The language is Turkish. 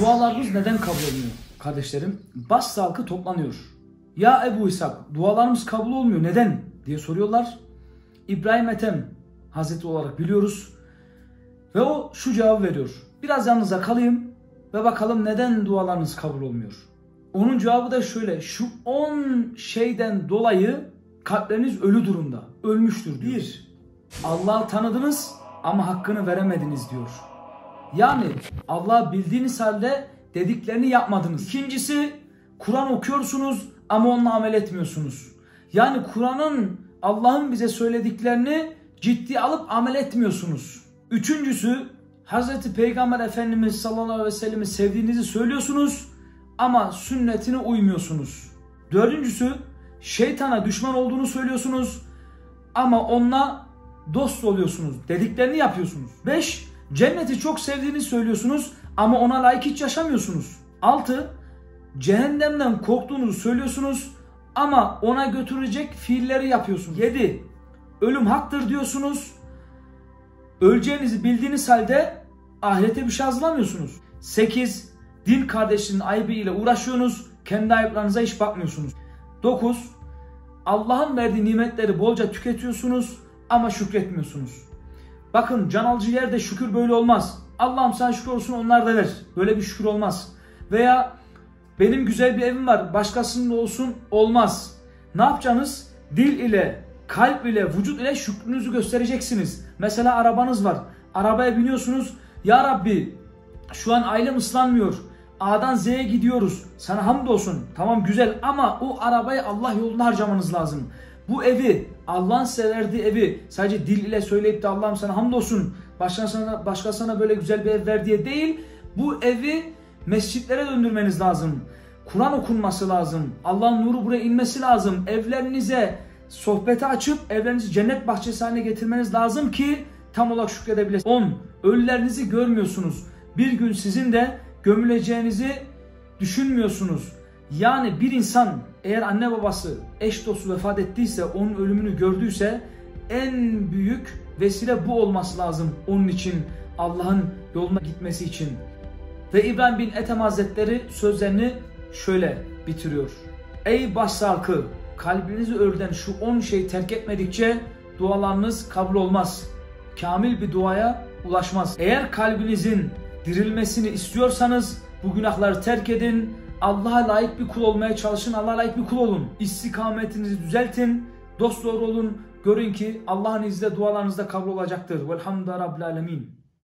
Dualarımız neden kabul olmuyor kardeşlerim? Bas halkı toplanıyor. Ya Ebu İshak dualarımız kabul olmuyor neden diye soruyorlar. İbrahim Ethem Hazreti olarak biliyoruz. Ve o şu cevabı veriyor. Biraz yanınıza kalayım ve bakalım neden dualarınız kabul olmuyor. Onun cevabı da şöyle. Şu 10 şeyden dolayı kalpleriniz ölü durumda. Ölmüştür diyor. Bir, Allah'ı tanıdınız ama hakkını veremediniz diyor. Yani Allah'ı bildiğiniz halde dediklerini yapmadınız. İkincisi Kur'an okuyorsunuz ama onunla amel etmiyorsunuz. Yani Kur'an'ın Allah'ın bize söylediklerini ciddi alıp amel etmiyorsunuz. Üçüncüsü Hazreti Peygamber Efendimiz sallallahu aleyhi ve sellem'i sevdiğinizi söylüyorsunuz ama sünnetine uymuyorsunuz. Dördüncüsü şeytana düşman olduğunu söylüyorsunuz ama onunla dost oluyorsunuz. Dediklerini yapıyorsunuz. Beş, cenneti çok sevdiğini söylüyorsunuz ama ona layık hiç yaşamıyorsunuz. Altı, cehennemden korktuğunuzu söylüyorsunuz ama ona götürecek fiilleri yapıyorsunuz. Yedi, ölüm haktır diyorsunuz. Öleceğinizi bildiğiniz halde ahirete bir şey hazırlamıyorsunuz. Sekiz, din kardeşinin ayıbı ile uğraşıyorsunuz. Kendi ayıplarınıza hiç bakmıyorsunuz. Dokuz, Allah'ın verdiği nimetleri bolca tüketiyorsunuz ama şükretmiyorsunuz. Bakın can alıcı yerde şükür böyle olmaz. Allah'ım sana şükür olsun onlar da ver. Böyle bir şükür olmaz. Veya benim güzel bir evim var başkasının olsun olmaz. Ne yapacaksınız? Dil ile, kalp ile, vücut ile şükrünüzü göstereceksiniz. Mesela arabanız var. Arabaya biniyorsunuz. Ya Rabbi şu an ailem ıslanmıyor. A'dan Z'ye gidiyoruz. Sana hamdolsun. Tamam güzel ama o arabayı Allah yolunda harcamanız lazım. Bu evi, Allah'ın size evi sadece dil ile söyleyip de Allah'ım sana hamdolsun. Başkasına, başkasına böyle güzel bir ev ver diye değil. Bu evi mescitlere döndürmeniz lazım. Kur'an okunması lazım. Allah'ın nuru buraya inmesi lazım. Evlerinize sohbete açıp evlerinizi cennet bahçesi haline getirmeniz lazım ki tam olarak şükredebilirsiniz. 10. Ölülerinizi görmüyorsunuz. Bir gün sizin de gömüleceğinizi düşünmüyorsunuz. Yani bir insan eğer anne babası, eş dostu vefat ettiyse, onun ölümünü gördüyse en büyük vesile bu olması lazım onun için Allah'ın yoluna gitmesi için. Ve İbrahim bin Ethem Hazretleri sözlerini şöyle bitiriyor. Ey başsalkı kalbinizi örten şu 10 şeyi terk etmedikçe dualarınız kabul olmaz. Kamil bir duaya ulaşmaz. Eğer kalbinizin dirilmesini istiyorsanız bu günahları terk edin. Allah'a layık bir kul olmaya çalışın. Allah'a layık bir kul olun. İstikametinizi düzeltin. Dost doğru olun. Görün ki Allah'ın izniyle dualarınız da kabul olacaktır. Velhamdülillah Rabbil Alemin.